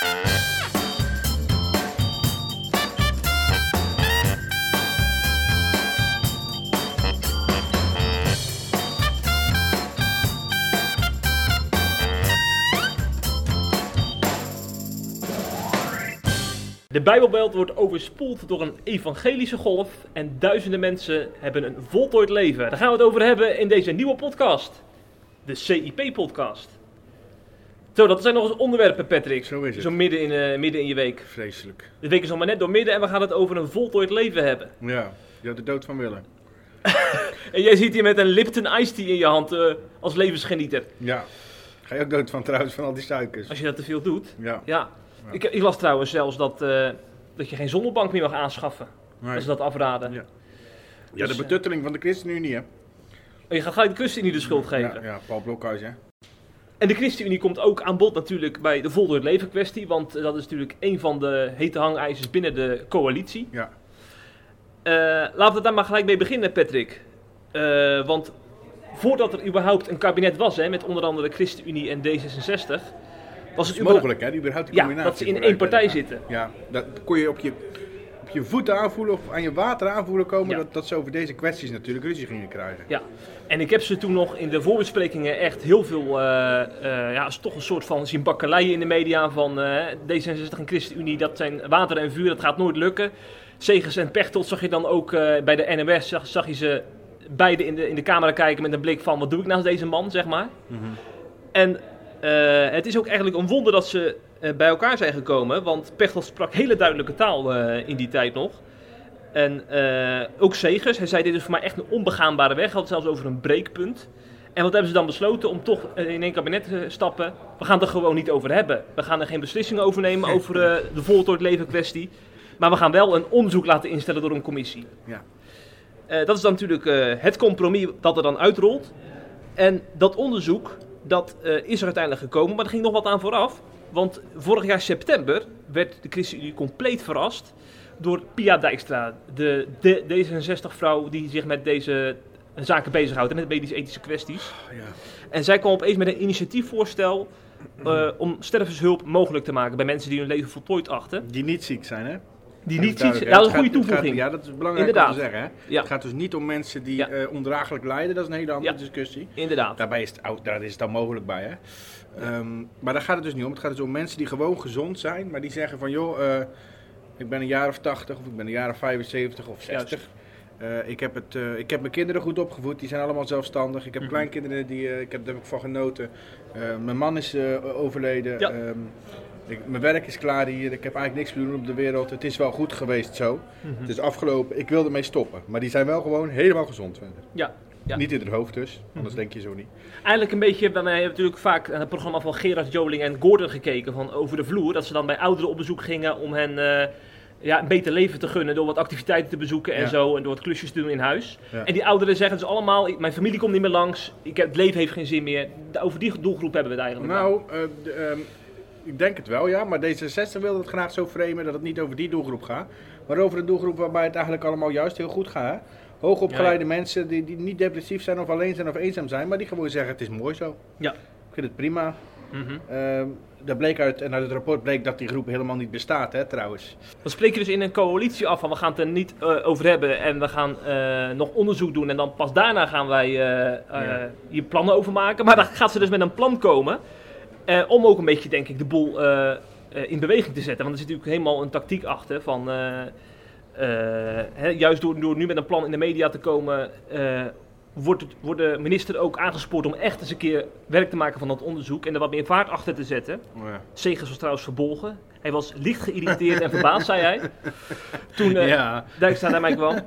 De Bijbelbelt wordt overspoeld door een evangelische golf en duizenden mensen hebben een voltooid leven. Daar gaan we het over hebben in deze nieuwe podcast. De CIP-podcast. Zo, dat zijn nog eens onderwerpen, Patrick. Zo is het. Zo midden in, eh, midden in je week. Vreselijk. De week is nog maar net door midden en we gaan het over een voltooid leven hebben. Ja, ja de dood van willen. En jij zit hier met een Lipton Ice Tea in je hand eh, als levensgenieter. Ja. Ga je ook dood van trouwens, van al die suikers. Als je dat te veel doet. Ja. Ja. Ik, ik las trouwens zelfs dat, eh, dat je geen zonnebank meer mag aanschaffen. Nee. Dat ze dat afraden. Ja. Ja, de Dus, betutteling van de ChristenUnie, hè? Oh, Je gaat gelijk de ChristenUnie de schuld geven. Ja, ja Paul Blokhuis, hè? En de ChristenUnie komt ook aan bod natuurlijk bij de voltooid leven kwestie. Want eh, dat is natuurlijk een van de hete hangijzers binnen de coalitie. Ja. Eh, laten we daar maar gelijk mee beginnen, Patrick. Eh, want voordat er überhaupt een kabinet was, hè, met onder andere de ChristenUnie en D66, was het Het mogelijk, hè? Überhaupt die Ja, combinatie dat ze in één partij zitten. Ja, dat kon je op je, je voeten aanvoelen of aan je water aanvoelen komen. Ja. Dat, dat ze over deze kwesties natuurlijk ruzie gingen krijgen. Ja, en ik heb ze toen nog in de voorbesprekingen echt heel veel, eh eh ja, is toch een soort van zien bakkeleien in de media van eh, D66 en ChristenUnie, dat zijn water en vuur, dat gaat nooit lukken. Segers en Pechtold zag je dan ook bij de NMS, zag, zag je ze beide in de, in de camera kijken met een blik van, wat doe ik naast deze man, zeg maar. En eh, het is ook eigenlijk een wonder dat ze bij elkaar zijn gekomen, want Pechtold sprak hele duidelijke taal eh, in die tijd nog. En eh, ook Segers, hij zei dit is voor mij echt een onbegaanbare weg, hij had het zelfs over een breekpunt. En wat hebben ze dan besloten om toch eh, in één kabinet te stappen? We gaan het er gewoon niet over hebben. We gaan er geen beslissingen over nemen over eh, de voltooid leven kwestie. Maar we gaan wel een onderzoek laten instellen door een commissie. Ja. Eh, dat is dan natuurlijk eh, het compromis dat er dan uitrolt. En dat onderzoek, dat eh, is er uiteindelijk gekomen, maar er ging nog wat aan vooraf. Want vorig jaar september werd de ChristenUnie compleet verrast door Pia Dijkstra, de, de D66-vrouw die zich met deze zaken bezighoudt, en met medisch-ethische kwesties. Ja. En zij kwam opeens met een initiatiefvoorstel eh, om stervenshulp mogelijk te maken bij mensen die hun leven voltooid achten. Die niet ziek zijn, hè? Die niet? Nou, dat is een goede gaat- toevoeging. Ja, dat is belangrijk Inderdaad. om te zeggen, hè? Ja. Het gaat dus niet om mensen die Ja. eh, ondraaglijk lijden, dat is een hele andere Ja. discussie. Inderdaad. Daarbij is het, daar is het dan mogelijk bij, hè. Ehm, maar daar gaat het dus niet om. Het gaat dus om mensen die gewoon gezond zijn, maar die zeggen van, joh, eh, ik ben een jaar of 80 of ik ben een jaar of 75 of 60. Eh, ik, heb het, ik heb mijn kinderen goed opgevoed, die zijn allemaal zelfstandig. Ik heb Mhm. kleinkinderen, die, ik heb, daar heb ik van genoten. Mijn man is overleden. Ja. Ehm, ik, mijn werk is klaar hier. Ik heb eigenlijk niks meer te doen op de wereld. Het is wel goed geweest zo. Mhm. Het is afgelopen. Ik wil ermee stoppen. Maar die zijn wel gewoon helemaal gezond verder. Ja. Ja. Niet in het hoofd dus, anders Mhm. denk je zo niet. Eigenlijk een beetje, wij hebben natuurlijk vaak naar het programma van Gerard Joling en Gordon gekeken van over de vloer. Dat ze dan bij ouderen op bezoek gingen om hen eh, ja, een beter leven te gunnen door wat activiteiten te bezoeken en Ja. zo. En door wat klusjes te doen in huis. Ja. En die ouderen zeggen dus allemaal, ik- mijn familie komt niet meer langs, ik heb, het leven heeft geen zin meer. Over die doelgroep hebben we het eigenlijk. Nou, de, ik denk het wel, ja. Maar D66 wil het graag zo framen dat het niet over die doelgroep gaat. Maar over een doelgroep waarbij het eigenlijk allemaal juist heel goed gaat. Hè? Hoogopgeleide mensen die, die niet depressief zijn of alleen zijn of eenzaam zijn. Maar die gewoon zeggen het is mooi zo. Ja. Ik vind het prima. Daar bleek uit, en uit het rapport bleek dat die groep helemaal niet bestaat, hè, trouwens. Dan spreek je dus in een coalitie af van we gaan het er niet eh, over hebben en we gaan eh, nog onderzoek doen en dan pas daarna gaan wij eh, Ja. hier plannen over maken. Maar dan gaat ze dus met een plan komen eh, om ook een beetje denk ik de boel eh, eh, in beweging te zetten. Want er zit natuurlijk helemaal een tactiek achter van hè, juist door, door nu met een plan in de media te komen wordt, het, wordt de minister ook aangespoord om echt eens een keer werk te maken van dat onderzoek en er wat meer vaart achter te zetten. Ja. Segers was trouwens verbolgen. Hij was licht geïrriteerd en verbaasd, zei hij. Toen eh ja. Dijkstra naar mij kwam.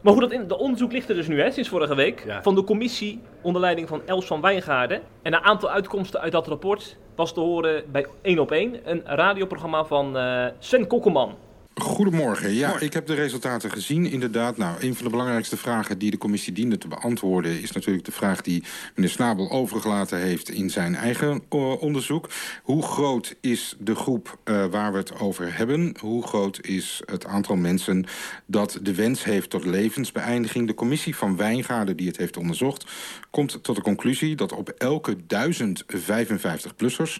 Maar hoe dat in, de onderzoek ligt er dus nu, hè, sinds vorige week. Ja. Van de commissie onder leiding van Els van Wijngaarden. En een aantal uitkomsten uit dat rapport was te horen bij 1 op 1. Een radioprogramma van eh Sven Kokkelman. Goedemorgen. Ja, ik heb de resultaten gezien. Inderdaad, nou, een van de belangrijkste vragen die de commissie diende te beantwoorden... is natuurlijk de vraag die meneer Snabel overgelaten heeft in zijn eigen uh, onderzoek. Hoe groot is de groep uh, waar we het over hebben? Hoe groot is het aantal mensen dat de wens heeft tot levensbeëindiging? De commissie van Wijngaarden die het heeft onderzocht... komt tot de conclusie dat op elke 1055-plussers...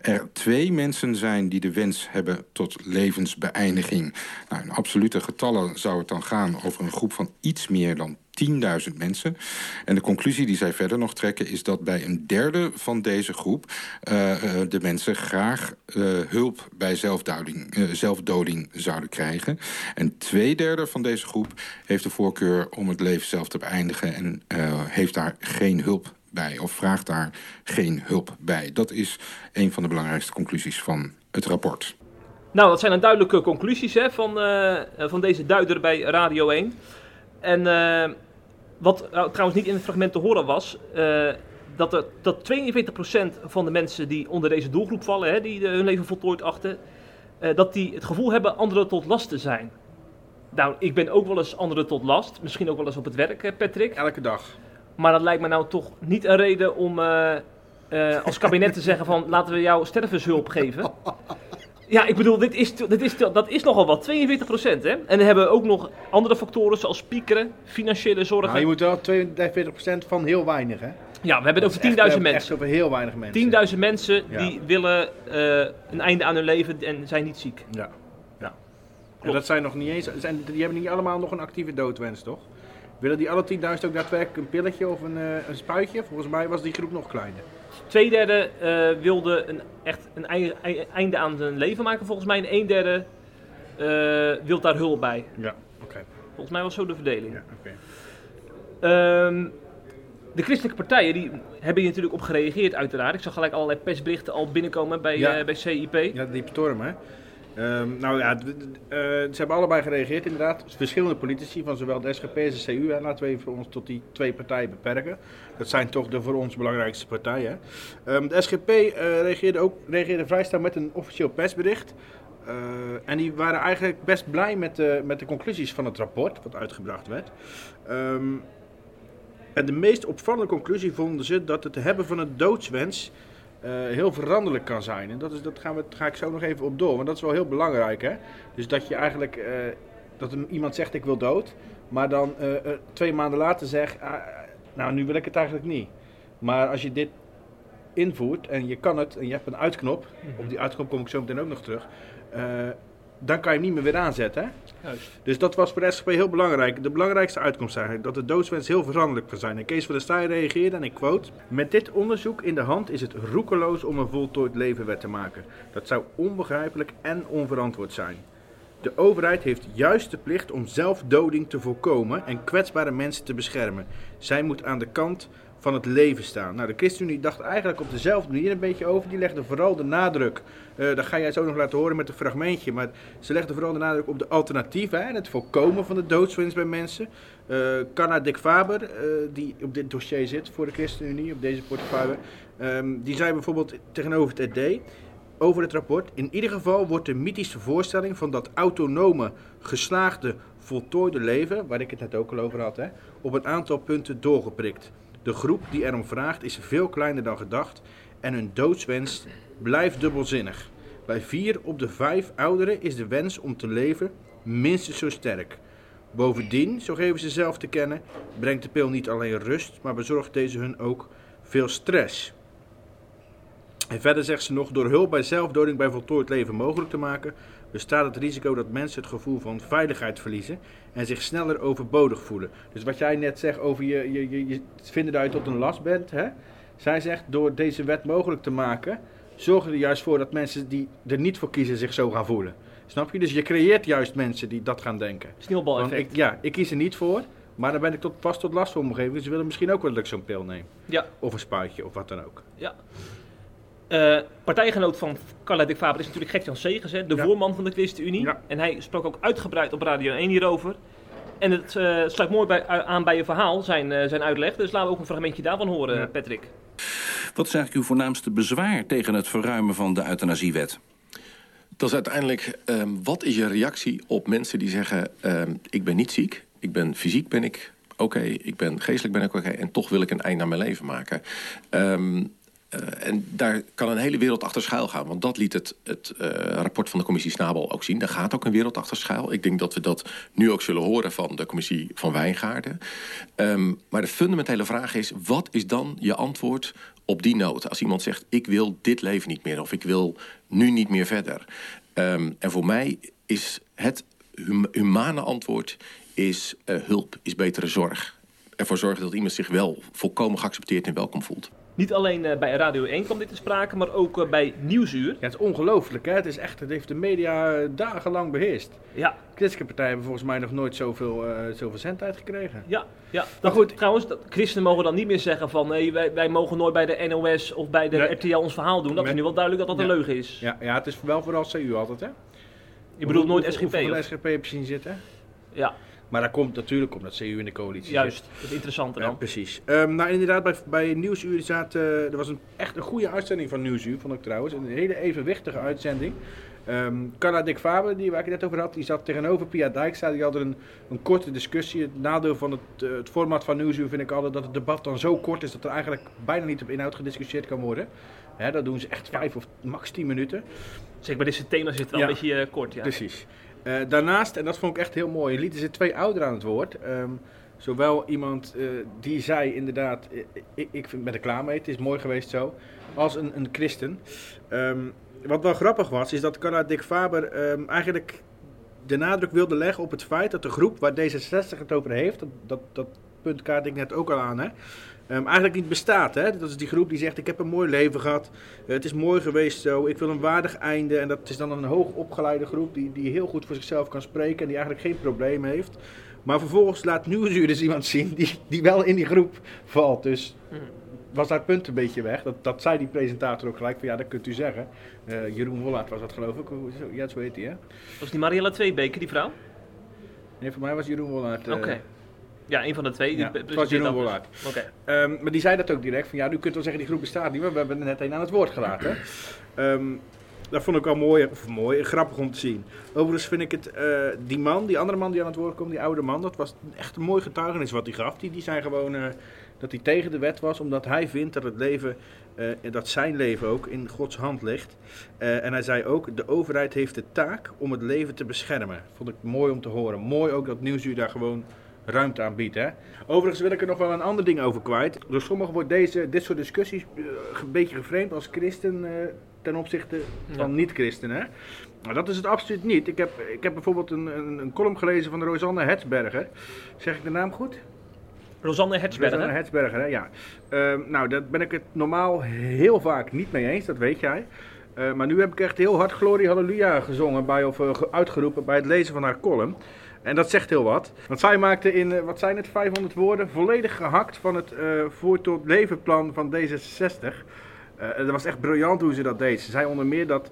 er twee mensen zijn die de wens hebben tot levensbeëindiging. Nou, in absolute getallen zou het dan gaan over een groep van iets meer dan 10.000 mensen. En de conclusie die zij verder nog trekken... is dat bij een derde van deze groep... Uh, de mensen graag uh, hulp bij zelfdoding, zelfdoding zouden krijgen. En twee derde van deze groep heeft de voorkeur om het leven zelf te beëindigen... en heeft daar geen hulp bij of vraagt daar geen hulp bij. Dat is een van de belangrijkste conclusies van het rapport. Nou, dat zijn dan duidelijke conclusies hè, van, uh, van deze duider bij Radio 1. En uh, wat nou, trouwens niet in het fragment te horen was, uh, dat, er, dat 42% van de mensen die onder deze doelgroep vallen, hè, die hun leven voltooid achten, dat die het gevoel hebben anderen tot last te zijn. Nou, ik ben ook wel eens anderen tot last, misschien ook wel eens op het werk, Patrick. Elke dag. Maar dat lijkt me nou toch niet een reden om als kabinet te zeggen van laten we jou stervenshulp geven. Ja, ik bedoel, dit is, dit is, dat is nogal wat. 42 procent, hè? En we hebben ook nog andere factoren zoals piekeren, financiële zorgen. Nou, je moet wel 42 procent van heel weinig, hè? Ja, we hebben het over 10.000 mensen. Echt over heel weinig mensen. 10.000 mensen die willen uh, een einde aan hun leven en zijn niet ziek. Ja. ja. En dat zijn nog niet eens, zijn, die hebben niet allemaal nog een actieve doodwens, toch? Willen die alle 10.000 ook daadwerkelijk een pilletje of een, uh, een spuitje? Volgens mij was die groep nog kleiner. Tweederde uh, wilde een, echt een einde aan zijn leven maken, volgens mij. En een derde uh, wil daar hulp bij. Ja, oké. Okay. Volgens mij was zo de verdeling. Ja, oké. Okay. Um, de christelijke partijen die hebben hier natuurlijk op gereageerd, uiteraard. Ik zag gelijk allerlei persberichten al binnenkomen bij, ja. uh, bij CIP. Ja, die storm, hè? Um, nou ja, uh, ze hebben allebei gereageerd inderdaad. Verschillende politici van zowel de SGP als de CU. En laten we even voor ons tot die twee partijen beperken. Dat zijn toch de voor ons belangrijkste partijen. Um, de SGP uh, reageerde, ook, reageerde vrij snel met een officieel persbericht. Uh, en die waren eigenlijk best blij met de, met de conclusies van het rapport wat uitgebracht werd. Um, en de meest opvallende conclusie vonden ze dat het hebben van een doodswens heel veranderlijk kan zijn. En dat, is, dat gaan we, ga ik zo nog even op door, want dat is wel heel belangrijk. Hè? Dus dat je eigenlijk, uh, dat iemand zegt ik wil dood, maar dan uh, twee maanden later zegt, ah, nou nu wil ik het eigenlijk niet. Maar als je dit invoert en je kan het en je hebt een uitknop, op die uitknop kom ik zo meteen ook nog terug, dan kan je hem niet meer weer aanzetten. Hè? Juist. Dus dat was voor de SGP heel belangrijk. De belangrijkste uitkomst eigenlijk, dat de doodswens heel veranderlijk kan zijn. En Kees van der Staaij reageerde en ik quote... Met dit onderzoek in de hand is het roekeloos om een voltooid leven wet te maken. Dat zou onbegrijpelijk en onverantwoord zijn. De overheid heeft juist de plicht om zelfdoding te voorkomen en kwetsbare mensen te beschermen. Zij moet aan de kant van het leven staan. Nou, de ChristenUnie dacht eigenlijk op dezelfde manier een beetje over. Die legde vooral de nadruk, uh, dat ga jij zo nog laten horen met een fragmentje, maar ze legde vooral de nadruk op de alternatieven en het voorkomen van de doodswens bij mensen. Uh, Dick Faber, uh, die op dit dossier zit voor de ChristenUnie, op deze portefeuille, um, die zei bijvoorbeeld tegenover het ED over het rapport. In ieder geval wordt de mythische voorstelling van dat autonome, geslaagde, voltooide leven, waar ik het net ook al over had, hè, op een aantal punten doorgeprikt. De groep die erom vraagt is veel kleiner dan gedacht en hun doodswens blijft dubbelzinnig. Bij vier op de vijf ouderen is de wens om te leven minstens zo sterk. Bovendien, zo geven ze zelf te kennen, brengt de pil niet alleen rust, maar bezorgt deze hun ook veel stress. En verder zegt ze nog, door hulp bij zelfdoding bij voltooid leven mogelijk te maken, bestaat het risico dat mensen het gevoel van veiligheid verliezen en zich sneller overbodig voelen. Dus wat jij net zegt over je, je, je, je vinden dat je tot een last bent, hè? zij zegt door deze wet mogelijk te maken, zorgen er juist voor dat mensen die er niet voor kiezen zich zo gaan voelen. Snap je? Dus je creëert juist mensen die dat gaan denken. Sneeuwbaleffect. Ja, ik kies er niet voor, maar dan ben ik tot, pas tot last voor omgeving. Dus ze willen misschien ook wel dat ik zo'n pil neem. Ja. Of een spuitje of wat dan ook. Ja. Uh, partijgenoot van Carla Dick Faber is natuurlijk Gert-Jan Segers, hè, de ja. voorman van de ChristenUnie. Ja. En hij sprak ook uitgebreid op Radio 1 hierover. En het uh, sluit mooi bij, aan bij je verhaal, zijn, uh, zijn uitleg. Dus laten we ook een fragmentje daarvan horen, ja. Patrick. Wat is eigenlijk uw voornaamste bezwaar tegen het verruimen van de euthanasiewet? Dat is uiteindelijk, ehm, wat is je reactie op mensen die zeggen... Ehm, ik ben niet ziek, ik ben fysiek ben ik oké, ik ben geestelijk ben ik oké... en toch wil ik een eind aan mijn leven maken. Ehm, eh, en daar kan een hele wereld achter schuil gaan. Want dat liet het, het uh, rapport van de commissie Snabel ook zien. Daar gaat ook een wereld achter schuil. Ik denk dat we dat nu ook zullen horen van de commissie van Wijngaarden. Um, maar de fundamentele vraag is... wat is dan je antwoord op die noten? Als iemand zegt, ik wil dit leven niet meer... of ik wil nu niet meer verder. Um, en voor mij is het hum humane antwoord... is uh, hulp, is betere zorg. Ervoor zorgen dat iemand zich wel volkomen geaccepteerd en welkom voelt. Niet alleen uh, bij Radio 1 kwam dit te sprake, maar ook uh, bij Nieuwsuur. Ja, het is ongelooflijk. Hè? Het, is echt, het heeft de media uh, dagenlang beheerst. Ja. De christelijke partijen hebben volgens mij nog nooit zoveel, zoveel zendtijd gekregen. Ja, ja. maar goed. Trouwens, dat, christenen mogen dan niet meer zeggen van... nee, wij, wij mogen nooit bij de NOS of bij de nee. RTL ons verhaal doen. Dat is nu wel duidelijk dat dat ja. een leugen is. Ja, ja, het is wel vooral CU altijd, hè? Je bedoelt nooit SGP? Hoeveel SGP heb je zien zitten? Ja. Maar dat komt natuurlijk omdat CU in de coalitie Juist, zit. dat is interessanter dan. Ja, precies. Um, nou, inderdaad, bij, bij Nieuwsuur zat, uh, er was een, echt een goede uitzending van Nieuwsuur, vond ik trouwens. Een hele evenwichtige uitzending. Um, Carla Dick Faber, die, waar ik het net over had, die zat tegenover Pia Dijkstra. Die hadden een, een korte discussie. Het nadeel van het, uh, het format van Nieuwsuur vind ik altijd dat het debat dan zo kort is dat er eigenlijk bijna niet op inhoud gediscussieerd kan worden. Hè, dat doen ze echt vijf of max tien minuten. Zeker bij deze thema's zit het wel ja. een beetje uh, kort. Ja. Precies. Uh, daarnaast, en dat vond ik echt heel mooi, lieten ze twee ouderen aan het woord. Um, zowel iemand uh, die zei inderdaad, ik, ik vind, ben er klaar mee, het is mooi geweest zo, als een, een christen. Um, wat wel grappig was, is dat Carla Dick Faber um, eigenlijk de nadruk wilde leggen op het feit dat de groep waar D66 het over heeft, dat, dat, dat punt kaart ik net ook al aan, hè, Um, eigenlijk niet bestaat. Hè? Dat is die groep die zegt: Ik heb een mooi leven gehad. Uh, het is mooi geweest zo. Ik wil een waardig einde. En dat is dan een hoog opgeleide groep die, die heel goed voor zichzelf kan spreken en die eigenlijk geen probleem heeft. Maar vervolgens laat Nieuwsuur dus iemand zien die, die wel in die groep valt. Dus was dat punt een beetje weg. Dat, dat zei die presentator ook gelijk van ja, dat kunt u zeggen. Uh, Jeroen Wollaert was dat geloof ik. Ja, zo heet hij hè. Was die Mariella Tweebeke, die vrouw? Nee, voor mij was Jeroen Wollaert. Uh, Oké. Okay. Ja, een van de twee. Ja, was Jeroen Wollaert. Okay. Um, maar die zei dat ook direct. Van ja, u kunt wel zeggen die groep bestaat niet, maar we hebben er net een aan het woord gelaten. um, dat vond ik wel mooi, of mooi, grappig om te zien. Overigens vind ik het, uh, die man, die andere man die aan het woord komt, die oude man, dat was echt een mooi getuigenis wat hij gaf. Die, die zei gewoon uh, dat hij tegen de wet was, omdat hij vindt dat het leven, uh, dat zijn leven ook in Gods hand ligt. en hij zei ook, de overheid heeft de taak om het leven te beschermen. Vond ik mooi om te horen. Mooi ook dat Nieuwsuur daar gewoon ruimte aan biedt. Hè? Overigens wil ik er nog wel een ander ding over kwijt. Door sommigen wordt deze, dit soort discussies uh, een beetje geframed als christen uh, ten opzichte van ja. niet-christenen. Nou, dat is het absoluut niet. Ik heb, ik heb bijvoorbeeld een, een, een column gelezen van Rosanne Hetsberger. Zeg ik de naam goed? Rosanne Hetsberger? Rosanne Hetsberger, hè? ja. Uh, nou, daar ben ik het normaal heel vaak niet mee eens, dat weet jij. Uh, maar nu heb ik echt heel hard Glorie Halleluja gezongen bij, of uh, uitgeroepen bij het lezen van haar column. En dat zegt heel wat. Want zij maakte in, uh, wat zijn het, 500 woorden, volledig gehakt van het uh, voor tot van D66. Uh, dat was echt briljant hoe ze dat deed. Ze zei onder meer dat,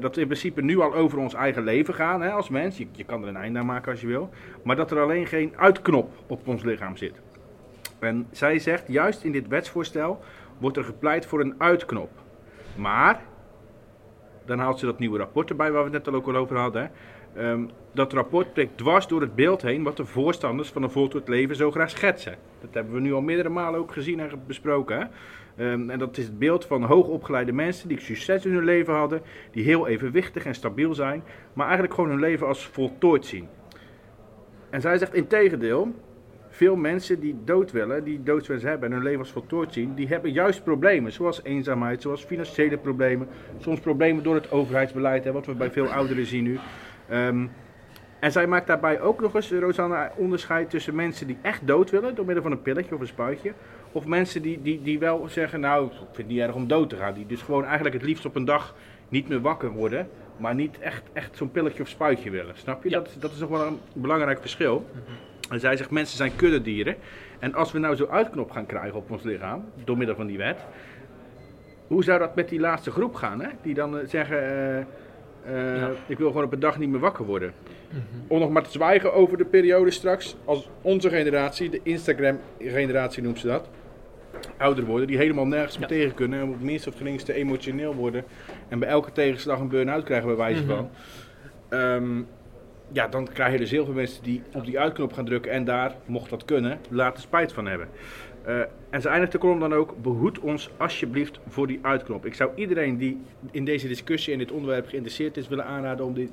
dat we in principe nu al over ons eigen leven gaan hè, als mens. Je, je kan er een einde aan maken als je wil. Maar dat er alleen geen uitknop op ons lichaam zit. En zij zegt, juist in dit wetsvoorstel wordt er gepleit voor een uitknop. Maar, dan haalt ze dat nieuwe rapport erbij waar we het net al ook al over hadden. Hè. Um, dat rapport prikt dwars door het beeld heen wat de voorstanders van een voltooid leven zo graag schetsen. Dat hebben we nu al meerdere malen ook gezien en besproken. Um, en dat is het beeld van hoogopgeleide mensen die succes in hun leven hadden, die heel evenwichtig en stabiel zijn, maar eigenlijk gewoon hun leven als voltooid zien. En zij zegt in tegendeel, veel mensen die dood willen, die doodswens hebben en hun leven als voltooid zien, die hebben juist problemen, zoals eenzaamheid, zoals financiële problemen, soms problemen door het overheidsbeleid, hè, wat we bij veel ouderen zien nu. Um, en zij maakt daarbij ook nog eens, Rosanna, onderscheid tussen mensen die echt dood willen door middel van een pilletje of een spuitje. Of mensen die, die, die wel zeggen, nou, ik vind het niet erg om dood te gaan. Die dus gewoon eigenlijk het liefst op een dag niet meer wakker worden. Maar niet echt, echt zo'n pilletje of spuitje willen. Snap je? Ja. Dat, dat is nog wel een belangrijk verschil. Mm -hmm. En zij zegt, mensen zijn kuddedieren. En als we nou zo'n uitknop gaan krijgen op ons lichaam, door middel van die wet. Hoe zou dat met die laatste groep gaan, hè? Die dan uh, zeggen... Uh, uh, ja. Ik wil gewoon op een dag niet meer wakker worden. Mm -hmm. Om nog maar te zwijgen over de periode straks, als onze generatie, de Instagram-generatie noemt ze dat, ouder worden, die helemaal nergens meer Ja. tegen kunnen. En op het minste of geringste emotioneel worden. En bij elke tegenslag een burn-out krijgen bij wijze Mhm. van. Ehm, ja, dan krijg je dus heel veel mensen die op die uitknop gaan drukken en daar, mocht dat kunnen, later spijt van hebben. Eh, en ze eindigt de column dan ook, behoed ons alsjeblieft voor die uitknop. Ik zou iedereen die in deze discussie en dit onderwerp geïnteresseerd is willen aanraden om die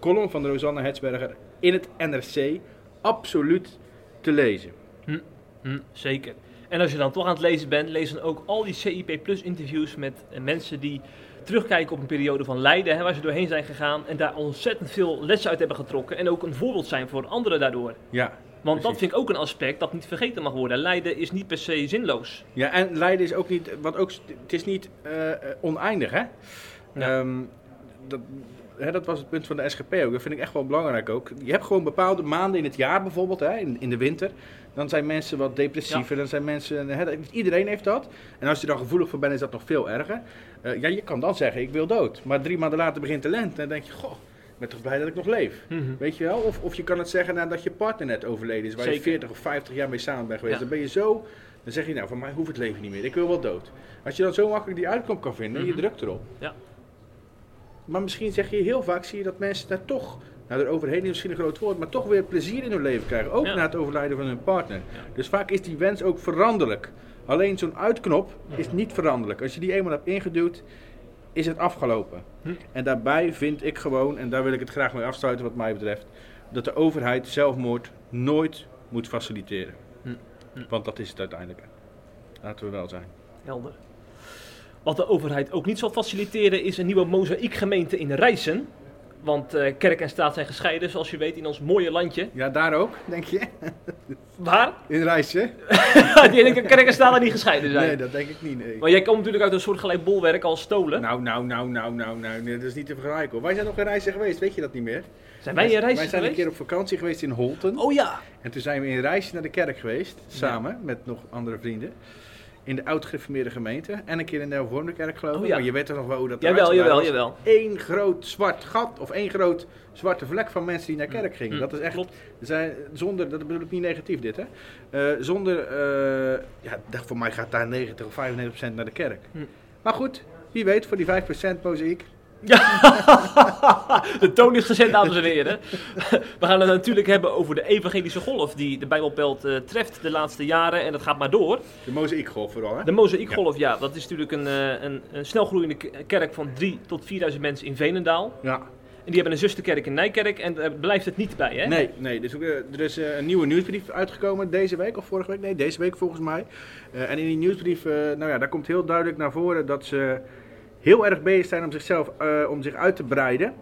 column van Rosanne Hetsberger in het NRC absoluut te lezen. Hm, zeker. En als je dan toch aan het lezen bent, lees dan ook al die CIP Plus interviews met eh, mensen die terugkijken op een periode van lijden, hè, waar ze doorheen zijn gegaan en daar ontzettend veel lessen uit hebben getrokken en ook een voorbeeld zijn voor anderen daardoor. Ja, Want dat vind ik ook een aspect dat niet vergeten mag worden. Lijden is niet per se zinloos. Ja, en lijden is ook niet, wat ook, het is niet eh, eh, oneindig, hè? Ja. Ehm, dat, hè, dat was het punt van de SGP ook. Dat vind ik echt wel belangrijk ook. Je hebt gewoon bepaalde maanden in het jaar bijvoorbeeld, hè, in, in de winter. Dan zijn mensen wat depressiever, dan zijn mensen, hè, iedereen heeft dat. En als je dan gevoelig voor bent, is dat nog veel erger. Eh, ja, je kan dan zeggen, ik wil dood. Maar drie maanden later begint de lente en dan denk je, goh, ben toch blij dat ik nog leef. Mhm. Weet je wel? Of, of je kan het zeggen nadat je partner net overleden is, waar je Zeker. 40 of 50 jaar mee samen bent geweest. Ja. Dan ben je zo, dan zeg je nou, van mij hoeft het leven niet meer, ik wil wel dood. Als je dan zo makkelijk die uitkomst kan vinden, Mhm. je drukt erop. Ja. Maar misschien zeg je heel vaak, zie je dat mensen daar toch, nou er overheen is misschien een groot woord, maar toch weer plezier in hun leven krijgen. Ook Ja. na het overlijden van hun partner. Ja. Dus vaak is die wens ook veranderlijk. Alleen zo'n uitknop is niet veranderlijk. Als je die eenmaal hebt ingeduwd, is het afgelopen. Hm. En daarbij vind ik gewoon, en daar wil ik het graag mee afsluiten wat mij betreft, dat de overheid zelfmoord nooit moet faciliteren. Hm. Hm. Want dat is het uiteindelijk. Laten we wel zijn. Helder. Wat de overheid ook niet zal faciliteren is een nieuwe mozaïekgemeente in Rijssen. Want eh, kerk en staat zijn gescheiden, zoals je weet, in ons mooie landje. Ja, daar ook, denk je? Waar? In Rijssen? Die ene kerk en staat er niet gescheiden zijn. Nee, dat denk ik niet. Nee. Maar jij komt natuurlijk uit een soort gelijk bolwerk als stolen. Nou, nou, nou, nou, nou, nou, nee, dat is niet te vergelijken hoor. Wij zijn nog in Rijssen geweest, weet je dat niet meer? zijn wij in Rijssen Wij zijn geweest? een keer op vakantie geweest in Holten. Oh ja. En toen zijn we in Rijssen naar de kerk geweest, samen met nog andere vrienden. In de oud-gereformeerde gemeente. En een keer in de hervormde kerk geloof ik. Oh ja. Maar je weet toch nog wel hoe dat Jawel, jawel, was jawel. één groot zwart gat of één groot zwarte vlek van mensen die naar kerk gingen. Mm, Dat is echt, klopt. zijn, zonder, dat bedoel ik niet negatief dit hè. Eh, zonder, eh, ja, voor mij gaat daar 90 of 95 procent naar de kerk. Mm. Maar goed, wie weet voor die 5 procent mozaïek. De toon is gezet, dames en heren. We gaan het natuurlijk hebben over de evangelische golf die de Bijbelbelt eh, treft de laatste jaren. En dat gaat maar door. De mozaïekgolf vooral hè. De Mozaïekgolf, ja. dat is natuurlijk een, eh, een, een snelgroeiende kerk van 3 tot 4000 mensen in Veenendaal. Ja. En die hebben een zusterkerk in Nijkerk en daar blijft het niet bij, hè? Nee, nee dus ook, er is eh, een nieuwe nieuwsbrief uitgekomen deze week of vorige week. Nee, deze week volgens mij. En in die nieuwsbrief, nou ja, daar komt heel duidelijk naar voren dat ze heel erg bezig zijn om zichzelf, eh, om zich uit te breiden.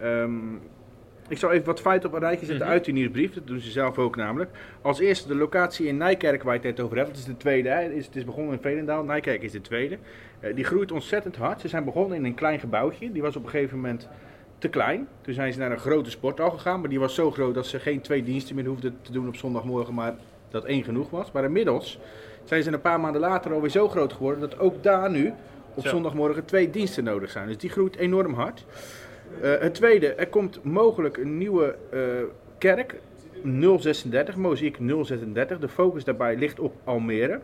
Ehm, ik zal even wat feiten op een rijtje zetten Mhm. uit die nieuwsbrief. Dat doen ze zelf ook namelijk. Als eerste de locatie in Nijkerk waar je het net over hebt. Dat is de tweede. Hè. Het, is, het is begonnen in Veenendaal. Nijkerk is de tweede. Eh, die groeit ontzettend hard. Ze zijn begonnen in een klein gebouwtje. Die was op een gegeven moment te klein. Toen zijn ze naar een grote sporthal gegaan. Maar die was zo groot dat ze geen twee diensten meer hoefden te doen op zondagmorgen. Maar dat één genoeg was. Maar inmiddels zijn ze een paar maanden later alweer zo groot geworden. Dat ook daar nu op Zo. zondagmorgen twee diensten nodig zijn. Dus die groeit enorm hard. Eh, het tweede, er komt mogelijk een nieuwe eh, kerk, 036, Mozaïek 036. De focus daarbij ligt op Almere.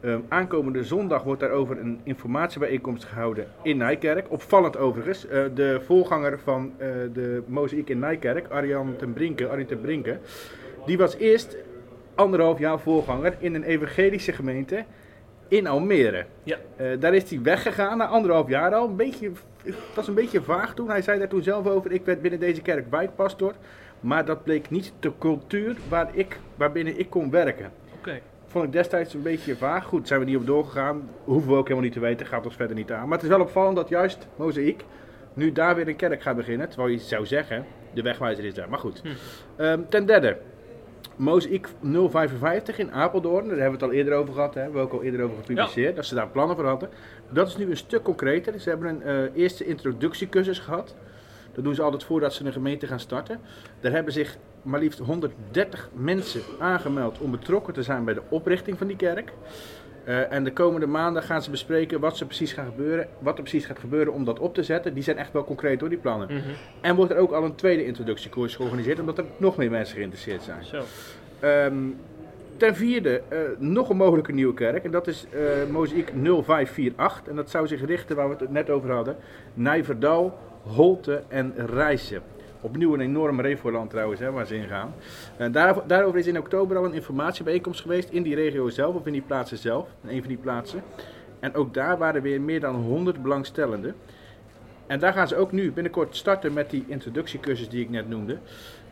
Ehm, aankomende zondag wordt daarover een informatiebijeenkomst gehouden in Nijkerk. Opvallend overigens, eh, de voorganger van de Mozaïek in Nijkerk, Arjan ten Brinke, Arjen ten Brinke, die was eerst anderhalf jaar voorganger in een evangelische gemeente in Almere. Ja. Eh, daar is hij weggegaan na anderhalf jaar al. Een beetje, het was een beetje vaag toen. Hij zei daar toen zelf over, ik werd binnen deze kerk wijkpastor. Maar dat bleek niet de cultuur waar ik, waarbinnen ik kon werken. Oké. Vond ik destijds een beetje vaag. Goed, zijn we niet op doorgegaan. Hoeven we ook helemaal niet te weten. Gaat ons verder niet aan. Maar het is wel opvallend dat juist Mozaïek nu daar weer een kerk gaat beginnen. Terwijl je zou zeggen, de wegwijzer is daar. Maar goed. Hm. Ehm, ten derde, Mozaïek 055 in Apeldoorn. Daar hebben we het al eerder over gehad. Hè. Hebben we ook al eerder over gepubliceerd. Dat ze daar plannen voor hadden. Dat is nu een stuk concreter. Ze hebben een eh, eerste introductiecursus gehad. Dat doen ze altijd voordat ze een gemeente gaan starten. Daar hebben zich maar liefst 130 mensen aangemeld om betrokken te zijn bij de oprichting van die kerk. Eh, en de komende maanden gaan ze bespreken wat, ze precies gaan gebeuren, wat er precies gaat gebeuren om dat op te zetten. Die zijn echt wel concreet hoor, die plannen. Mhm. En wordt er ook al een tweede introductiekoers georganiseerd, omdat er nog meer mensen geïnteresseerd zijn. Zo. Ehm, Ten vierde, uh, nog een mogelijke nieuwe kerk. En dat is uh, Mozaïek 0548. En dat zou zich richten, waar we het net over hadden, Nijverdal, Holte en Rijssen. Opnieuw een enorm Revoland trouwens, hè, waar ze in gaan. En daar, daarover is in oktober al een informatiebijeenkomst geweest in die regio zelf, of in die plaatsen zelf, in een van die plaatsen. En ook daar waren weer meer dan 100 belangstellenden. En daar gaan ze ook nu binnenkort starten met die introductiecursus die ik net noemde.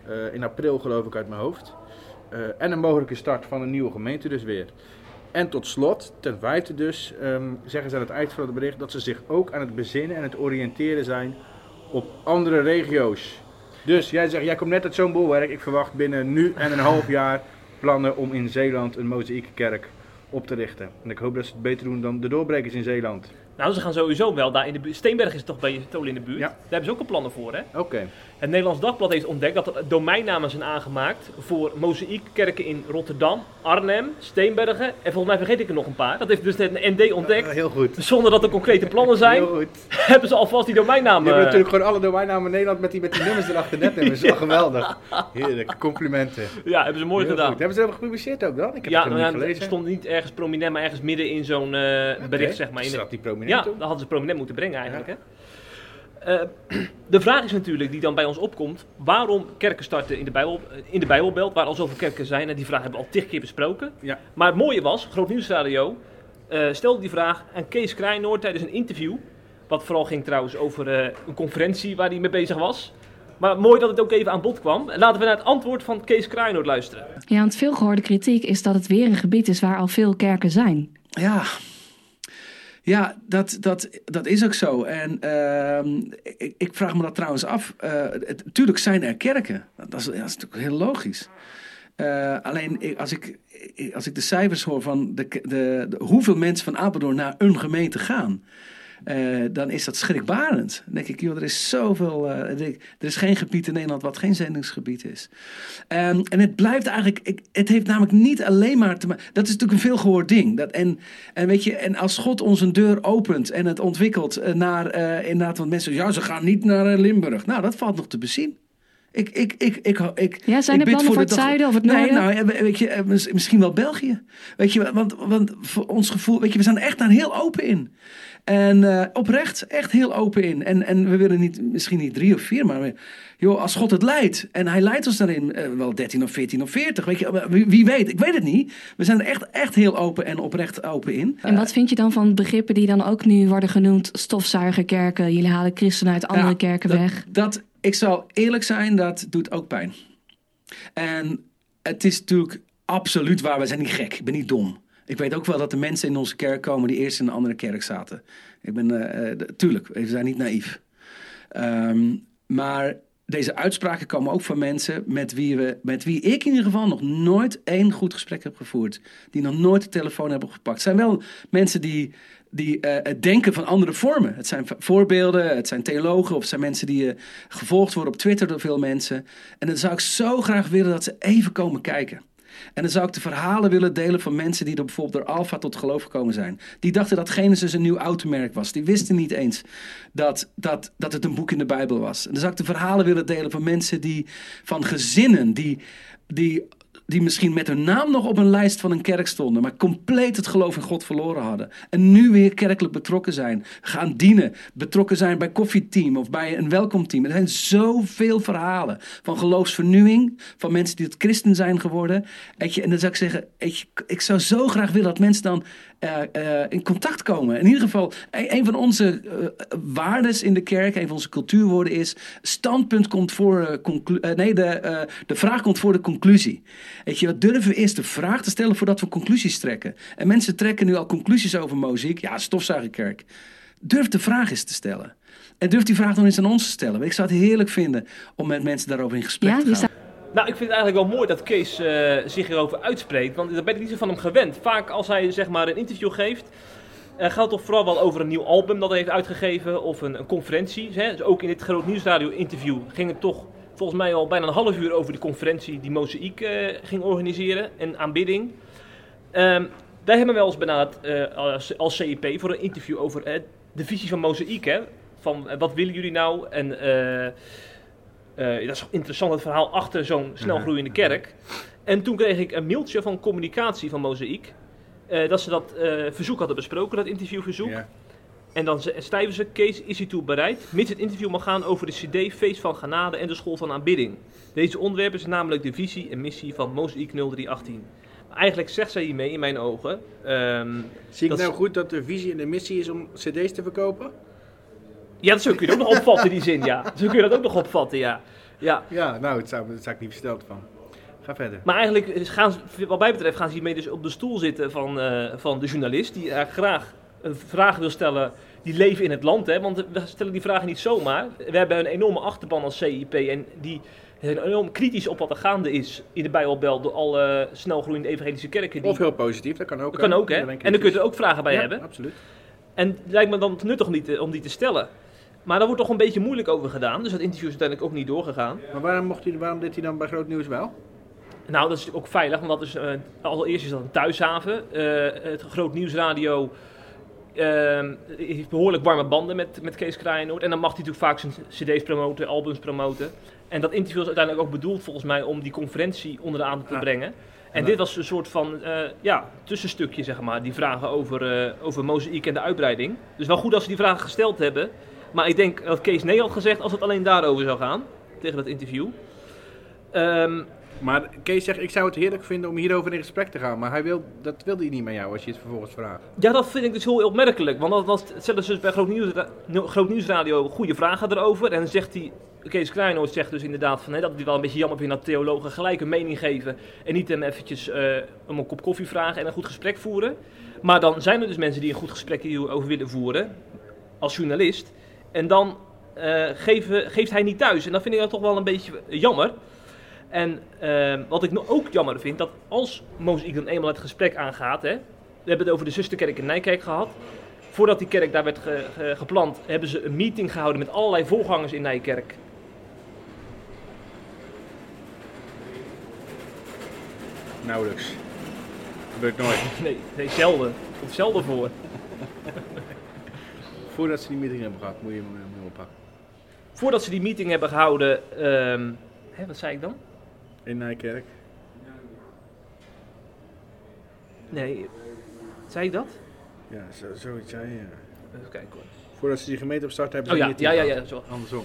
Uh, in april geloof ik uit mijn hoofd. Uh, en een mogelijke start van een nieuwe gemeente dus weer. En tot slot, ten vijfde dus, um, zeggen ze aan het eind van het bericht dat ze zich ook aan het bezinnen en het oriënteren zijn op andere regio's. Dus jij zegt, jij komt net uit zo'n bolwerk. Ik verwacht binnen nu en een half jaar plannen om in Zeeland een mozaïekkerk op te richten. En ik hoop dat ze het beter doen dan de doorbrekers in Zeeland. Nou, ze gaan sowieso wel daar in de buurt. Steenberg is toch bij Tolen in de buurt. Ja. Daar hebben ze ook al plannen voor, hè? Oké. Het Nederlands Dagblad heeft ontdekt dat er domeinnamen zijn aangemaakt voor mozaïekkerken in Rotterdam, Arnhem, Steenbergen en volgens mij vergeet ik er nog een paar. Dat heeft dus net een ND ontdekt. heel goed. Zonder dat er concrete plannen zijn, heel goed. hebben ze alvast die domeinnamen. Je hebt natuurlijk gewoon alle domeinnamen in Nederland met die, met die nummers erachter net hebben. Geweldig. Heerlijk, complimenten. Ja, hebben ze mooi heel gedaan. Goed. Hebben ze dat gepubliceerd ook dan? Ik heb ja, het nou, niet gelezen. Het stond niet ergens prominent, maar ergens midden in zo'n uh, bericht, zeg maar. In de... die prominent Ja, dat hadden ze prominent moeten brengen eigenlijk, ja. hè? Uh, de vraag is natuurlijk die dan bij ons opkomt: waarom kerken starten in de, Bijbel, in de Bijbelbelt, waar al zoveel kerken zijn? En die vraag hebben we al tig keer besproken. Ja. Maar het mooie was, Groot Nieuwsradio uh, stelde die vraag aan Kees Krijnoord tijdens een interview. Wat vooral ging trouwens over uh, een conferentie waar hij mee bezig was. Maar mooi dat het ook even aan bod kwam. Laten we naar het antwoord van Kees Krijnoord luisteren. Ja, want veel gehoorde kritiek is dat het weer een gebied is waar al veel kerken zijn. Ja, ja, dat, dat, dat is ook zo. En uh, ik, ik, vraag me dat trouwens af. Natuurlijk uh, zijn er kerken. Dat is, dat is natuurlijk heel logisch. Uh, alleen als, ik, als ik de cijfers hoor van de, de, de, hoeveel mensen van Apeldoorn naar een gemeente gaan. Uh, dan is dat schrikbarend. Dan denk ik, joh, er is zoveel. Uh, er is geen gebied in Nederland wat geen zendingsgebied is. Um, en het blijft eigenlijk. Ik, het heeft namelijk niet alleen maar te maken. Dat is natuurlijk een veelgehoord ding. Dat, en, en weet je, en als God ons een deur opent en het ontwikkelt uh, naar. inderdaad, want mensen ja, ze gaan niet naar Limburg. Nou, dat valt nog te bezien. Ik, ik, ik, ik, ik, ja, zijn er plannen voor het zuiden of het nee, noorden? Nou, weet je, misschien wel België. Weet je, want, want voor ons gevoel, weet je, we zijn er echt daar heel open in. En uh, oprecht, echt heel open in. En, en we willen niet, misschien niet drie of vier, maar joh, als God het leidt. En hij leidt ons daarin uh, wel 13 of 14 of 40. Weet je, wie, wie, weet, ik weet het niet. We zijn er echt, echt heel open en oprecht open in. En wat vind je dan van begrippen die dan ook nu worden genoemd? Stofzuigerkerken, jullie halen christenen uit andere ja, kerken dat, weg. Dat, ik zal eerlijk zijn, dat doet ook pijn. En het is natuurlijk absoluut waar, we zijn niet gek, ik ben niet dom. Ik weet ook wel dat er mensen in onze kerk komen die eerst in een andere kerk zaten. Ik ben, uh, uh, tuurlijk, we zijn niet naïef. Um, maar deze uitspraken komen ook van mensen met wie, we, met wie ik in ieder geval nog nooit één goed gesprek heb gevoerd. Die nog nooit de telefoon hebben gepakt. Het zijn wel mensen die, die uh, het denken van andere vormen. Het zijn voorbeelden, het zijn theologen of het zijn mensen die gevolgd worden op Twitter door veel mensen. En dan zou ik zo graag willen dat ze even komen kijken. En dan zou ik de verhalen willen delen van mensen die er bijvoorbeeld door Alfa tot geloof gekomen zijn. Die dachten dat Genesis een nieuw automerk was. Die wisten niet eens dat, dat, dat het een boek in de Bijbel was. En dan zou ik de verhalen willen delen van mensen die, van gezinnen die, die die misschien met hun naam nog op een lijst van een kerk stonden, maar compleet het geloof in God verloren hadden. En nu weer kerkelijk betrokken zijn, gaan dienen, betrokken zijn bij koffieteam of bij een welkomteam. Er zijn zoveel verhalen van geloofsvernieuwing, van mensen die het christen zijn geworden. En dan zou ik zeggen, ik zou zo graag willen dat mensen dan in contact komen. In ieder geval, een, een van onze uh, waardes in de kerk, een van onze cultuurwoorden is: standpunt komt voor. nee, de, de vraag komt voor de conclusie. Weet je, we durven eerst de vraag te stellen voordat we conclusies trekken. En mensen trekken nu al conclusies over muziek. Ja, stofzuigerkerk. Durf de vraag eens te stellen. En durf die vraag dan eens aan ons te stellen. Ik zou het heerlijk vinden om met mensen daarover in gesprek ja, te gaan. Nou, ik vind het eigenlijk wel mooi dat Kees uh, zich hierover uitspreekt. Want daar ben ik niet zo van hem gewend. Vaak als hij zeg maar een interview geeft, uh, gaat het toch vooral wel over een nieuw album dat hij heeft uitgegeven. Of een, een conferentie. Hè. Dus ook in dit Groot Nieuwsradio interview ging het toch volgens mij al bijna een half uur over de conferentie die Mozaïek uh, ging organiseren. En aanbidding. Um, wij hebben wel eens benaderd als, als CEP voor een interview over de visie van Mozaïek. Van wat willen jullie nou? En... Uh, dat is interessant, het verhaal achter zo'n snelgroeiende kerk. En toen kreeg ik een mailtje van communicatie van Mozaïek. eh, dat ze dat eh, verzoek hadden besproken, dat interviewverzoek. Ja. En dan schrijven ze, Kees is hiertoe bereid, mits het interview mag gaan over de cd Feest van Genade en de School van Aanbidding. Deze onderwerpen zijn namelijk de visie en missie van Mozaïek 0318. Maar eigenlijk zegt zij hiermee, in mijn ogen, ehm, Zie ik nou goed dat de visie en de missie is om cd's te verkopen? Ja, dat zo kun je ook nog opvatten, die zin, ja. Zo kun je dat ook nog opvatten, ja. Ja, Ja, nou, daar zou, ik niet versteld van. Ga verder. Maar eigenlijk gaan ze, wat mij betreft gaan ze hiermee dus op de stoel zitten van, eh, van de journalist. Die er graag een vraag wil stellen die leven in het land. Hè? Want we stellen die vragen niet zomaar. We hebben een enorme achterban als CIP en die zijn enorm kritisch op wat er gaande is in de Bijbelbelt door alle snelgroeiende evangelische kerken. Die, Of heel positief, dat kan ook. dat kan ook, hè? En dan kun je er ook vragen bij Ja, hebben. absoluut. En het lijkt me dan nuttig om die, te, om die te stellen. Maar daar wordt toch een beetje moeilijk over gedaan. Dus dat interview is uiteindelijk ook niet doorgegaan. Maar waarom, mocht hij, waarom deed hij dan bij Groot Nieuws wel? Nou, dat is ook veilig, want dat is, eh, allereerst is dat een thuishaven. Eh, het Groot Nieuwsradio ehm, heeft behoorlijk warme banden met, met Kees Kraaienoord. En dan mag hij natuurlijk vaak zijn cd's promoten, albums promoten. En dat interview is uiteindelijk ook bedoeld volgens mij om die conferentie onder de aandacht te Ah. brengen. En Ja. dit was een soort van eh, ja, tussenstukje, zeg maar. Die vragen over, eh over mozaïek en de uitbreiding. Dus wel goed als ze die vragen gesteld hebben. Maar ik denk dat Kees nee had gezegd als het alleen daarover zou gaan. Tegen dat interview. Ehm, Maar Kees zegt, ik zou het heerlijk vinden om hierover in gesprek te gaan. Maar hij wil, dat wilde hij niet met jou als je het vervolgens vraagt. Ja, dat vind ik dus heel opmerkelijk. Want dat was stellen ze dus bij Groot, Nieuws, Groot Nieuwsradio goede vragen erover. En dan zegt hij, Kees Kleinoord zegt dus inderdaad van, hè, dat hij wel een beetje jammer vindt dat theologen gelijk een mening geven. En niet hem eventjes eh, om een kop koffie vragen en een goed gesprek voeren. Maar dan zijn er dus mensen die een goed gesprek hierover willen voeren. Als journalist. En dan eh, geven, geeft hij niet thuis. En dat vind ik dan toch wel een beetje jammer. En ehm, wat ik nog ook jammer vind, dat als Mozaïek dan eenmaal het gesprek aangaat, hè, we hebben het over de zusterkerk in Nijkerk gehad. Voordat die kerk daar werd ge- ge- geplant, hebben ze een meeting gehouden met allerlei voorgangers in Nijkerk. Nauwelijks. Gebeurt nooit. Nee, nee zelden. Komt zelden voor. Voordat ze die meeting hebben gehad, moet je hem hem oppakken. Voordat ze die meeting hebben gehouden, ehm, hè, wat zei ik dan? In Nijkerk. Nee, zei ik dat? Ja, zo, zoiets zei je. ja. Even kijken hoor. Voordat ze die gemeente opstarten hebben Oh ja, ja, ja, ja, zo. Andersom.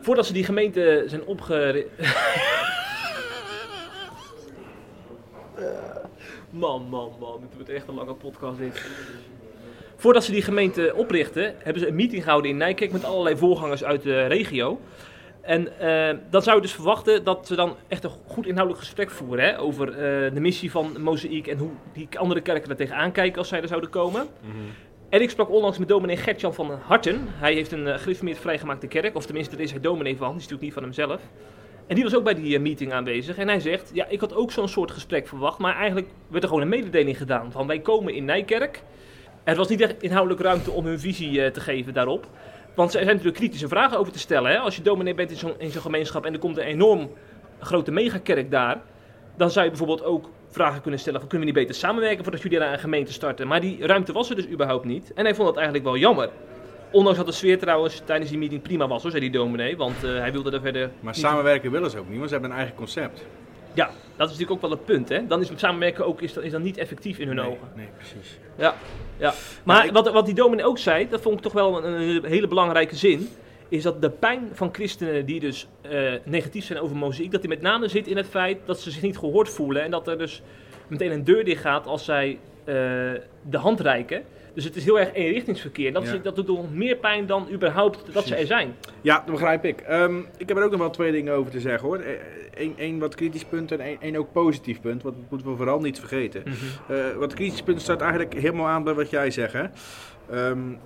Voordat ze die gemeente zijn opgericht. man, man, man. Dit wordt echt een lange podcast dit. Voordat ze die gemeente oprichten, hebben ze een meeting gehouden in Nijkerk met allerlei voorgangers uit de regio. En eh, dan zou je dus verwachten dat ze dan echt een goed inhoudelijk gesprek voeren hè, over eh, de missie van Mozaïek en hoe die andere kerken er tegenaan kijken als zij er zouden komen. En ik sprak onlangs met dominee Gertjan van Harten. Hij heeft een uh, gereformeerd vrijgemaakte kerk, of tenminste, daar is hij dominee van, die is natuurlijk niet van hemzelf. En die was ook bij die meeting aanwezig. En hij zegt, ja, ik had ook zo'n soort gesprek verwacht, maar eigenlijk werd er gewoon een mededeling gedaan. Van wij komen in Nijkerk. Er was niet echt inhoudelijk ruimte om hun visie uh, te geven daarop. Want er zijn natuurlijk kritische vragen over te stellen. Hè? Als je dominee bent in zo'n, zo'n gemeenschap en er komt een enorm grote megakerk daar, dan zou je bijvoorbeeld ook vragen kunnen stellen van kunnen we niet beter samenwerken voordat jullie daar een gemeente starten. Maar die ruimte was er dus überhaupt niet. En hij vond dat eigenlijk wel jammer. Ondanks dat de sfeer trouwens tijdens die meeting prima was hoor, zei die dominee. Want uh, hij wilde er verder... Maar niet... samenwerken willen ze ook niet, want ze hebben een eigen concept. Ja, dat is natuurlijk ook wel het punt hè. Dan is samenwerken ook is is dan niet effectief in hun nee, ogen. Nee, precies. Ja, ja. maar ja, ik... wat, wat die dominee ook zei, dat vond ik toch wel een, een hele belangrijke zin is dat de pijn van christenen die dus uh, negatief zijn over mozaïek, dat die met name zit in het feit dat ze zich niet gehoord voelen en dat er dus meteen een deur dicht gaat als zij uh, de hand reiken. Dus het is heel erg eenrichtingsverkeer. Dat, is, dat doet nog meer pijn dan überhaupt dat Precies. ze er zijn. Ja, dat begrijp ik. Um, ik heb er ook nog wel twee dingen over te zeggen hoor. Eén wat kritisch punt en één ook positief punt. Dat moeten we vooral niet vergeten. Mm -hmm. uh, wat kritisch punt staat eigenlijk helemaal aan bij wat jij zegt. Hè? Um,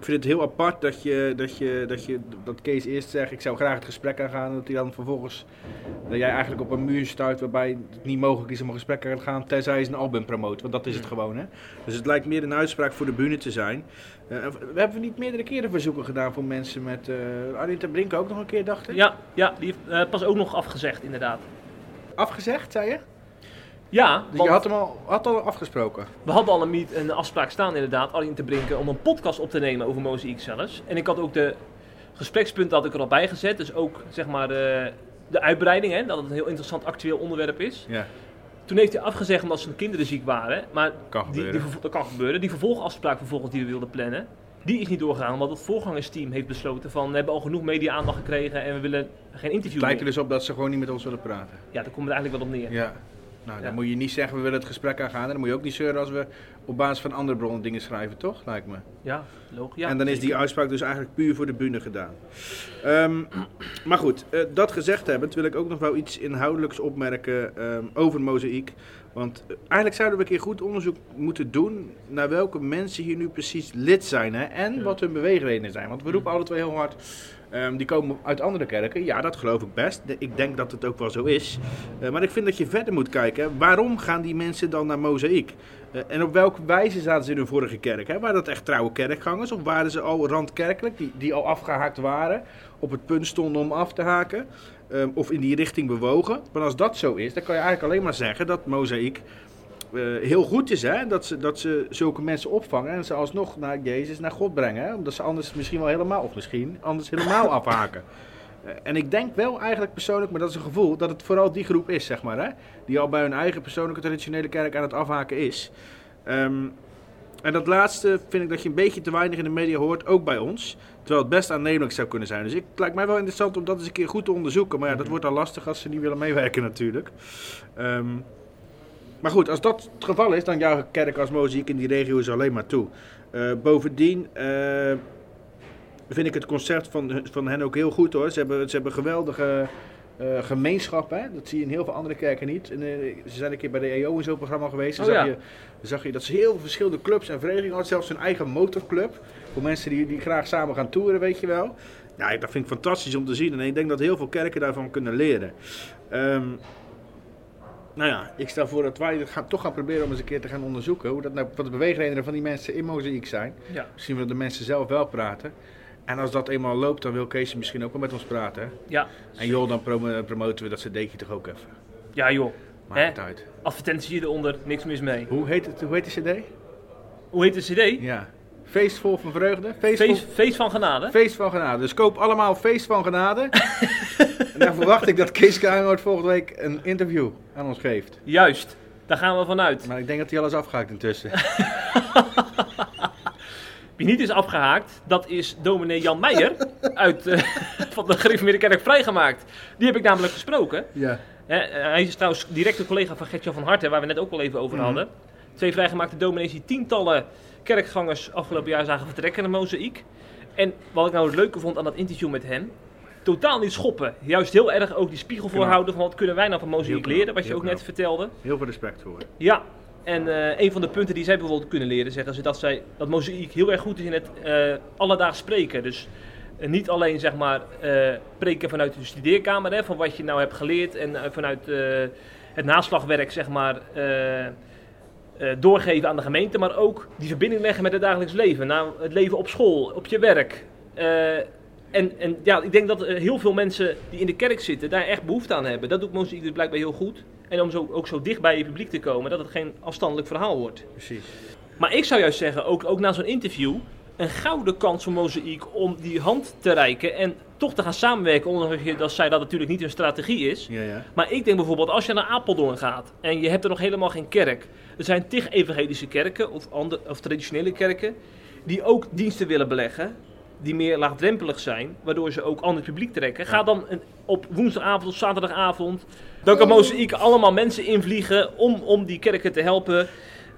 ik vind het heel apart dat, je, dat, je, dat, je, dat Kees eerst zegt, ik zou graag het gesprek aangaan. En dat hij dan vervolgens, dat jij eigenlijk op een muur stuit waarbij het niet mogelijk is om een gesprek aan te gaan. Tenzij ze een album promoten, want dat is het gewoon. Hè? Dus het lijkt meer een uitspraak voor de bühne te zijn. Uh, we hebben niet meerdere keren verzoeken gedaan voor mensen met... Uh, Arjen ten Brink ook nog een keer, dacht ik? Ja, ja die heeft uh, pas ook nog afgezegd inderdaad. Afgezegd, zei je? Ja, dus je had hem al, had al afgesproken? We hadden al een, meet, een afspraak staan inderdaad, Arjen te Brinken, om een podcast op te nemen over Mozaïek zelfs. En ik had ook de gesprekspunten had ik er al bij gezet, dus ook zeg maar de, de uitbreiding, hè, dat het een heel interessant actueel onderwerp is. Ja, Toen heeft hij afgezegd omdat zijn kinderen ziek waren. Maar kan die, die, dat kan gebeuren. Die vervolgafspraak vervolgens die we wilden plannen, die is niet doorgegaan. Omdat het voorgangersteam heeft besloten van we hebben al genoeg media-aandacht gekregen en we willen geen interview Het lijkt er dus op dat ze gewoon niet met ons willen praten. Ja, daar komt het eigenlijk wel op neer. Ja. Nou, dan moet je niet zeggen we willen het gesprek aangaan. En dan moet je ook niet zeuren als we op basis van andere bronnen dingen schrijven, toch? Lijkt me. Ja, logisch. Ja, en dan is die uitspraak dus eigenlijk puur voor de bühne gedaan. Ehm, maar goed, eh, dat gezegd hebbend wil ik ook nog wel iets inhoudelijks opmerken ehm, over Mozaïek. Want eh, eigenlijk zouden we een keer goed onderzoek moeten doen naar welke mensen hier nu precies lid zijn hè, en Ja. wat hun beweegredenen zijn. Want we roepen alle twee heel hard, ehm, die komen uit andere kerken. Ja, dat geloof ik best. Ik denk dat het ook wel zo is. Eh, maar ik vind dat je verder moet kijken. Waarom gaan die mensen dan naar Mozaïek? Eh, en op welke wijze zaten ze in hun vorige kerk? Hè? Waren dat echt trouwe kerkgangers? Of waren ze al randkerkelijk, die, die al afgehaakt waren? Op het punt stonden om af te haken? Ehm, of in die richting bewogen? Maar als dat zo is, dan kan je eigenlijk alleen maar zeggen dat Mozaïek eh, heel goed is. Hè? Dat, ze, dat ze zulke mensen opvangen en ze alsnog naar Jezus, naar God brengen. Hè? Omdat ze anders misschien wel helemaal, of misschien anders helemaal afhaken. Eh, En ik denk wel eigenlijk persoonlijk, maar dat is een gevoel, dat het vooral die groep is, zeg maar. Hè? Die al bij hun eigen persoonlijke traditionele kerk aan het afhaken is. Ehm, en dat laatste vind ik dat je een beetje te weinig in de media hoort, ook bij ons. Terwijl het best aannemelijk zou kunnen zijn. Dus ik, het lijkt mij wel interessant om dat eens een keer goed te onderzoeken. Maar ja, dat wordt al lastig als ze niet willen meewerken natuurlijk. Ehm, maar goed, als dat het geval is, dan juich ik kerk als mozaïek in die regio ze alleen maar toe. Eh, bovendien eh, vind ik het concept van, van hen ook heel goed hoor. Ze hebben, ze hebben geweldige eh, gemeenschap. Hè? Dat zie je in heel veel andere kerken niet. En, ze zijn een keer bij de EO in zo'n programma geweest. Oh, zag, ja. je, zag je dat ze heel veel verschillende clubs en verenigingen hadden. Zelfs hun eigen motorclub. Voor mensen die, die graag samen gaan toeren, weet je wel. Ja, dat vind ik fantastisch om te zien. En ik denk dat heel veel kerken daarvan kunnen leren. Ehm, nou ja, ik stel voor dat wij het gaan, toch gaan proberen om eens een keer te gaan onderzoeken. Hoe dat nou, wat de beweegredenen van die mensen in mozaïek zijn. Ja. Misschien willen de mensen zelf wel praten. En als dat eenmaal loopt, dan wil Kees misschien ook wel met ons praten. hè? Ja. En joh, dan prom- promoten we dat cd'tje toch ook even. ja, joh. Maakt het uit. Advertentie eronder, niks mis mee. Hoe heet, het, hoe heet de cd? Hoe heet de CD? Ja. Feest vol van vreugde. Feest, Feest, vol- feest van genade. feest van genade. Dus koop allemaal Feest van genade. en dan verwacht ik dat Kees Kuijnhoort volgende week een interview aan ons geeft. Juist, daar gaan we vanuit. Maar ik denk dat hij alles afgehaakt intussen. Wie niet is afgehaakt, dat is dominee Jan Meijer uit, eh, van de Gereformeerde Kerk vrijgemaakt. Die heb ik namelijk gesproken. ja. Hè, eh, hij is trouwens directe collega van Gertjan van Harten, waar we net ook al even over Mhm. hadden. Twee vrijgemaakte dominees die tientallen kerkgangers afgelopen jaar zagen vertrekken naar Mozaïek. En wat ik nou het leuke vond aan dat interview met hem, totaal niet schoppen. Juist heel erg ook die spiegel voorhouden van wat kunnen wij nou van Mozaïek leren, wat je ook net vertelde. Heel veel respect voor. Ja, en eh, een van de punten die zij bijvoorbeeld kunnen leren, zeggen ze dat, zij, dat Mozaïek heel erg goed is in het eh alledaags spreken. Dus eh, niet alleen zeg maar preken vanuit de studeerkamer, hè, van wat je nou hebt geleerd en vanuit het naslagwerk zeg maar doorgeven aan de gemeente, maar ook die verbinding leggen met het dagelijks leven. Nou, het leven op school, op je werk. Eh, en, en ja, ik denk dat eh, heel veel mensen die in de kerk zitten daar echt behoefte aan hebben. Dat doet Mozaïek dus blijkbaar heel goed. En om zo, ook zo dicht bij je publiek te komen, dat het geen afstandelijk verhaal wordt. Precies. Maar ik zou juist zeggen, ook, ook na zo'n interview, een gouden kans voor Mozaïek om die hand te reiken en toch te gaan samenwerken. Ondanks dat zij dat natuurlijk niet hun strategie is. Ja, ja. Maar ik denk bijvoorbeeld, als je naar Apeldoorn gaat en je hebt er nog helemaal geen kerk. Er zijn tig evangelische kerken of, andere, of traditionele kerken die ook diensten willen beleggen. Die meer laagdrempelig zijn, waardoor ze ook ander publiek trekken. Ga dan een, op woensdagavond of zaterdagavond. Dan kan Mozaïek allemaal mensen invliegen om, om die kerken te helpen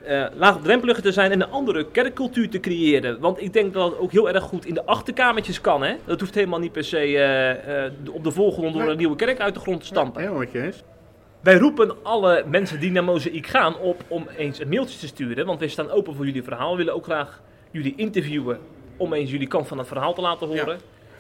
eh laagdrempeliger te zijn en een andere kerkcultuur te creëren. Want ik denk dat het ook heel erg goed in de achterkamertjes kan. Hè? Dat hoeft helemaal niet per se eh, eh, op de voorgrond door een nieuwe kerk uit de grond te stampen. Helemaal met je eens. Wij roepen alle mensen die naar Mozaïek gaan op om eens een mailtje te sturen. Want we staan open voor jullie verhaal. We willen ook graag jullie interviewen om eens jullie kant van het verhaal te laten horen.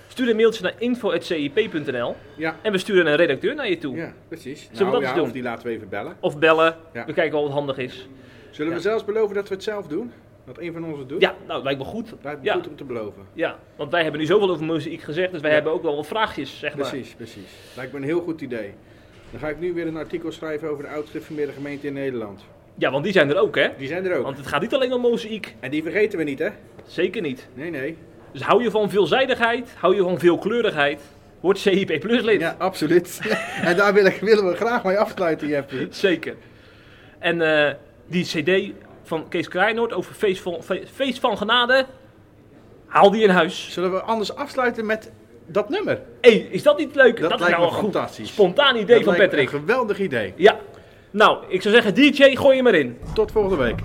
Stuur een mailtje naar info.cip.nl Ja. en we sturen een redacteur naar je toe. Ja, precies. Zullen we nou, dat ja, eens doen? Of die laten we even bellen. Of bellen. Ja. We kijken wel wat handig is. Zullen we zelfs beloven dat we het zelf doen? Dat een van ons het doet? Ja, nou, lijkt me goed. Lijkt me goed om te beloven. Ja, want wij hebben nu zoveel over Mozaïek gezegd, dus wij hebben ook wel wat vraagjes, zeg maar. Precies, precies. Lijkt me een heel goed idee. Dan ga ik nu weer een artikel schrijven over de oud-gereformeerde gemeente in Nederland. Ja, want die zijn er ook, hè? Die zijn er ook. Want het gaat niet alleen om Mozaïek. En die vergeten we niet, hè? Zeker niet. Nee, nee. Dus hou je van veelzijdigheid, hou je van veelkleurigheid. wordt CIP Plus lid. Ja, absoluut. en daar willen, willen we graag mee afsluiten, Jeffrey. Zeker. En eh, die cd van Kees Krijnoord over Feest van, Feest van Genade, haal die in huis. Zullen we anders afsluiten met dat nummer? Hé, hey, is dat niet leuk? Dat is lijkt nou me een goed, fantastisch. spontaan idee Dat van Patrick. Een geweldig idee. Ja. Nou, ik zou zeggen, DJ, gooi hem erin. Tot volgende week.